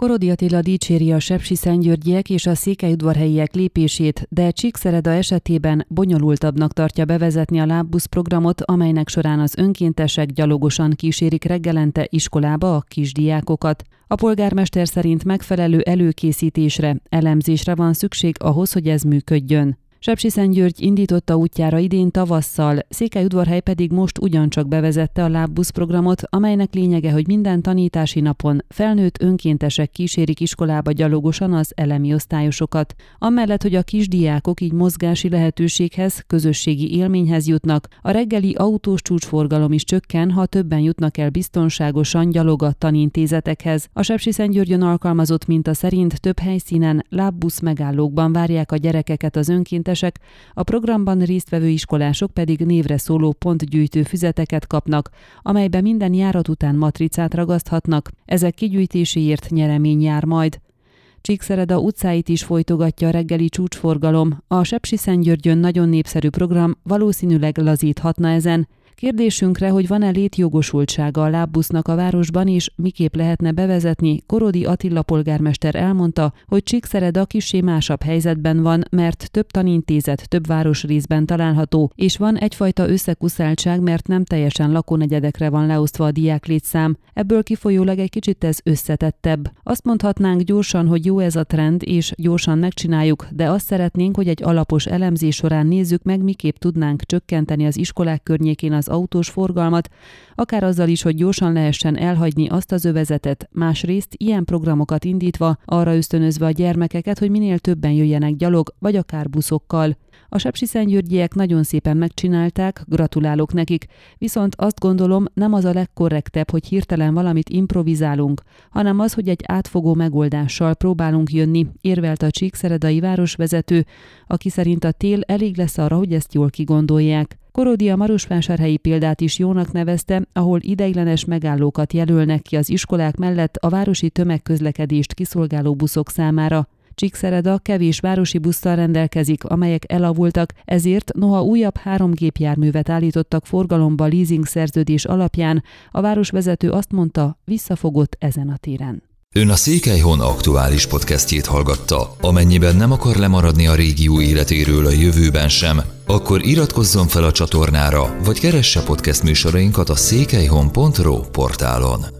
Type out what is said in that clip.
Korodi Attila dicséri a Sepsi Szentgyörgyiek és a székelyudvarhelyiek lépését, de Csíkszereda esetében bonyolultabbnak tartja bevezetni a lábbusz programot, amelynek során az önkéntesek gyalogosan kísérik reggelente iskolába a kisdiákokat. A polgármester szerint megfelelő előkészítésre, elemzésre van szükség ahhoz, hogy ez működjön. Sepsiszentgyörgy indította útjára idén tavasszal, Székelyudvarhely pedig most ugyancsak bevezette a lábbusz programot, amelynek lényege, hogy minden tanítási napon felnőtt önkéntesek kísérik iskolába gyalogosan az elemi osztályosokat. Amellett, hogy a kisdiákok így mozgási lehetőséghez, közösségi élményhez jutnak, a reggeli autós csúcsforgalom is csökken, ha többen jutnak el biztonságosan gyalog a tanintézetekhez. A Sepsiszentgyörgyön alkalmazott minta szerint több helyszínen lábbusz megállókban várják a gyerekeket az önkéntesek, önkéntesek, a programban résztvevő iskolások pedig névre szóló pontgyűjtő füzeteket kapnak, amelybe minden járat után matricát ragaszthatnak, ezek kigyűjtéséért nyeremény jár majd. Csíkszereda utcáit is folytogatja a reggeli csúcsforgalom. A Sepsi Szentgyörgyön nagyon népszerű program valószínűleg lazíthatna ezen, Kérdésünkre, hogy van-e létjogosultsága a lábbusznak a városban, és miképp lehetne bevezetni, Korodi Attila polgármester elmondta, hogy Csíkszereda kisé másabb helyzetben van, mert több tanintézet több városrészben található, és van egyfajta összekuszáltság, mert nem teljesen lakónegyedekre van leosztva a diák létszám. Ebből kifolyólag egy kicsit ez összetettebb. Azt mondhatnánk gyorsan, hogy jó ez a trend, és gyorsan megcsináljuk, de azt szeretnénk, hogy egy alapos elemzés során nézzük meg, miképp tudnánk csökkenteni az iskolák környékén az autós forgalmat, akár azzal is, hogy gyorsan lehessen elhagyni azt az övezetet, másrészt ilyen programokat indítva, arra ösztönözve a gyermekeket, hogy minél többen jöjjenek gyalog, vagy akár buszokkal. A Sepsiszentgyörgyiek nagyon szépen megcsinálták, gratulálok nekik, viszont azt gondolom nem az a legkorrektebb, hogy hirtelen valamit improvizálunk, hanem az, hogy egy átfogó megoldással próbálunk jönni, érvelt a Csíkszeredai városvezető, aki szerint a tél elég lesz arra, hogy ezt jól kigondolják. Korodi a Marosvásárhelyi példát is jónak nevezte, ahol ideiglenes megállókat jelölnek ki az iskolák mellett a városi tömegközlekedést kiszolgáló buszok számára. Csíkszereda kevés városi busszal rendelkezik, amelyek elavultak, ezért noha újabb három gépjárművet állítottak forgalomba leasing szerződés alapján, a városvezető azt mondta, visszafogott ezen a téren. Ön a Székelyhon aktuális podcastjét hallgatta. Amennyiben nem akar lemaradni a régió életéről a jövőben sem, akkor iratkozzon fel a csatornára, vagy keresse podcast műsorainkat a székelyhon.pro portálon.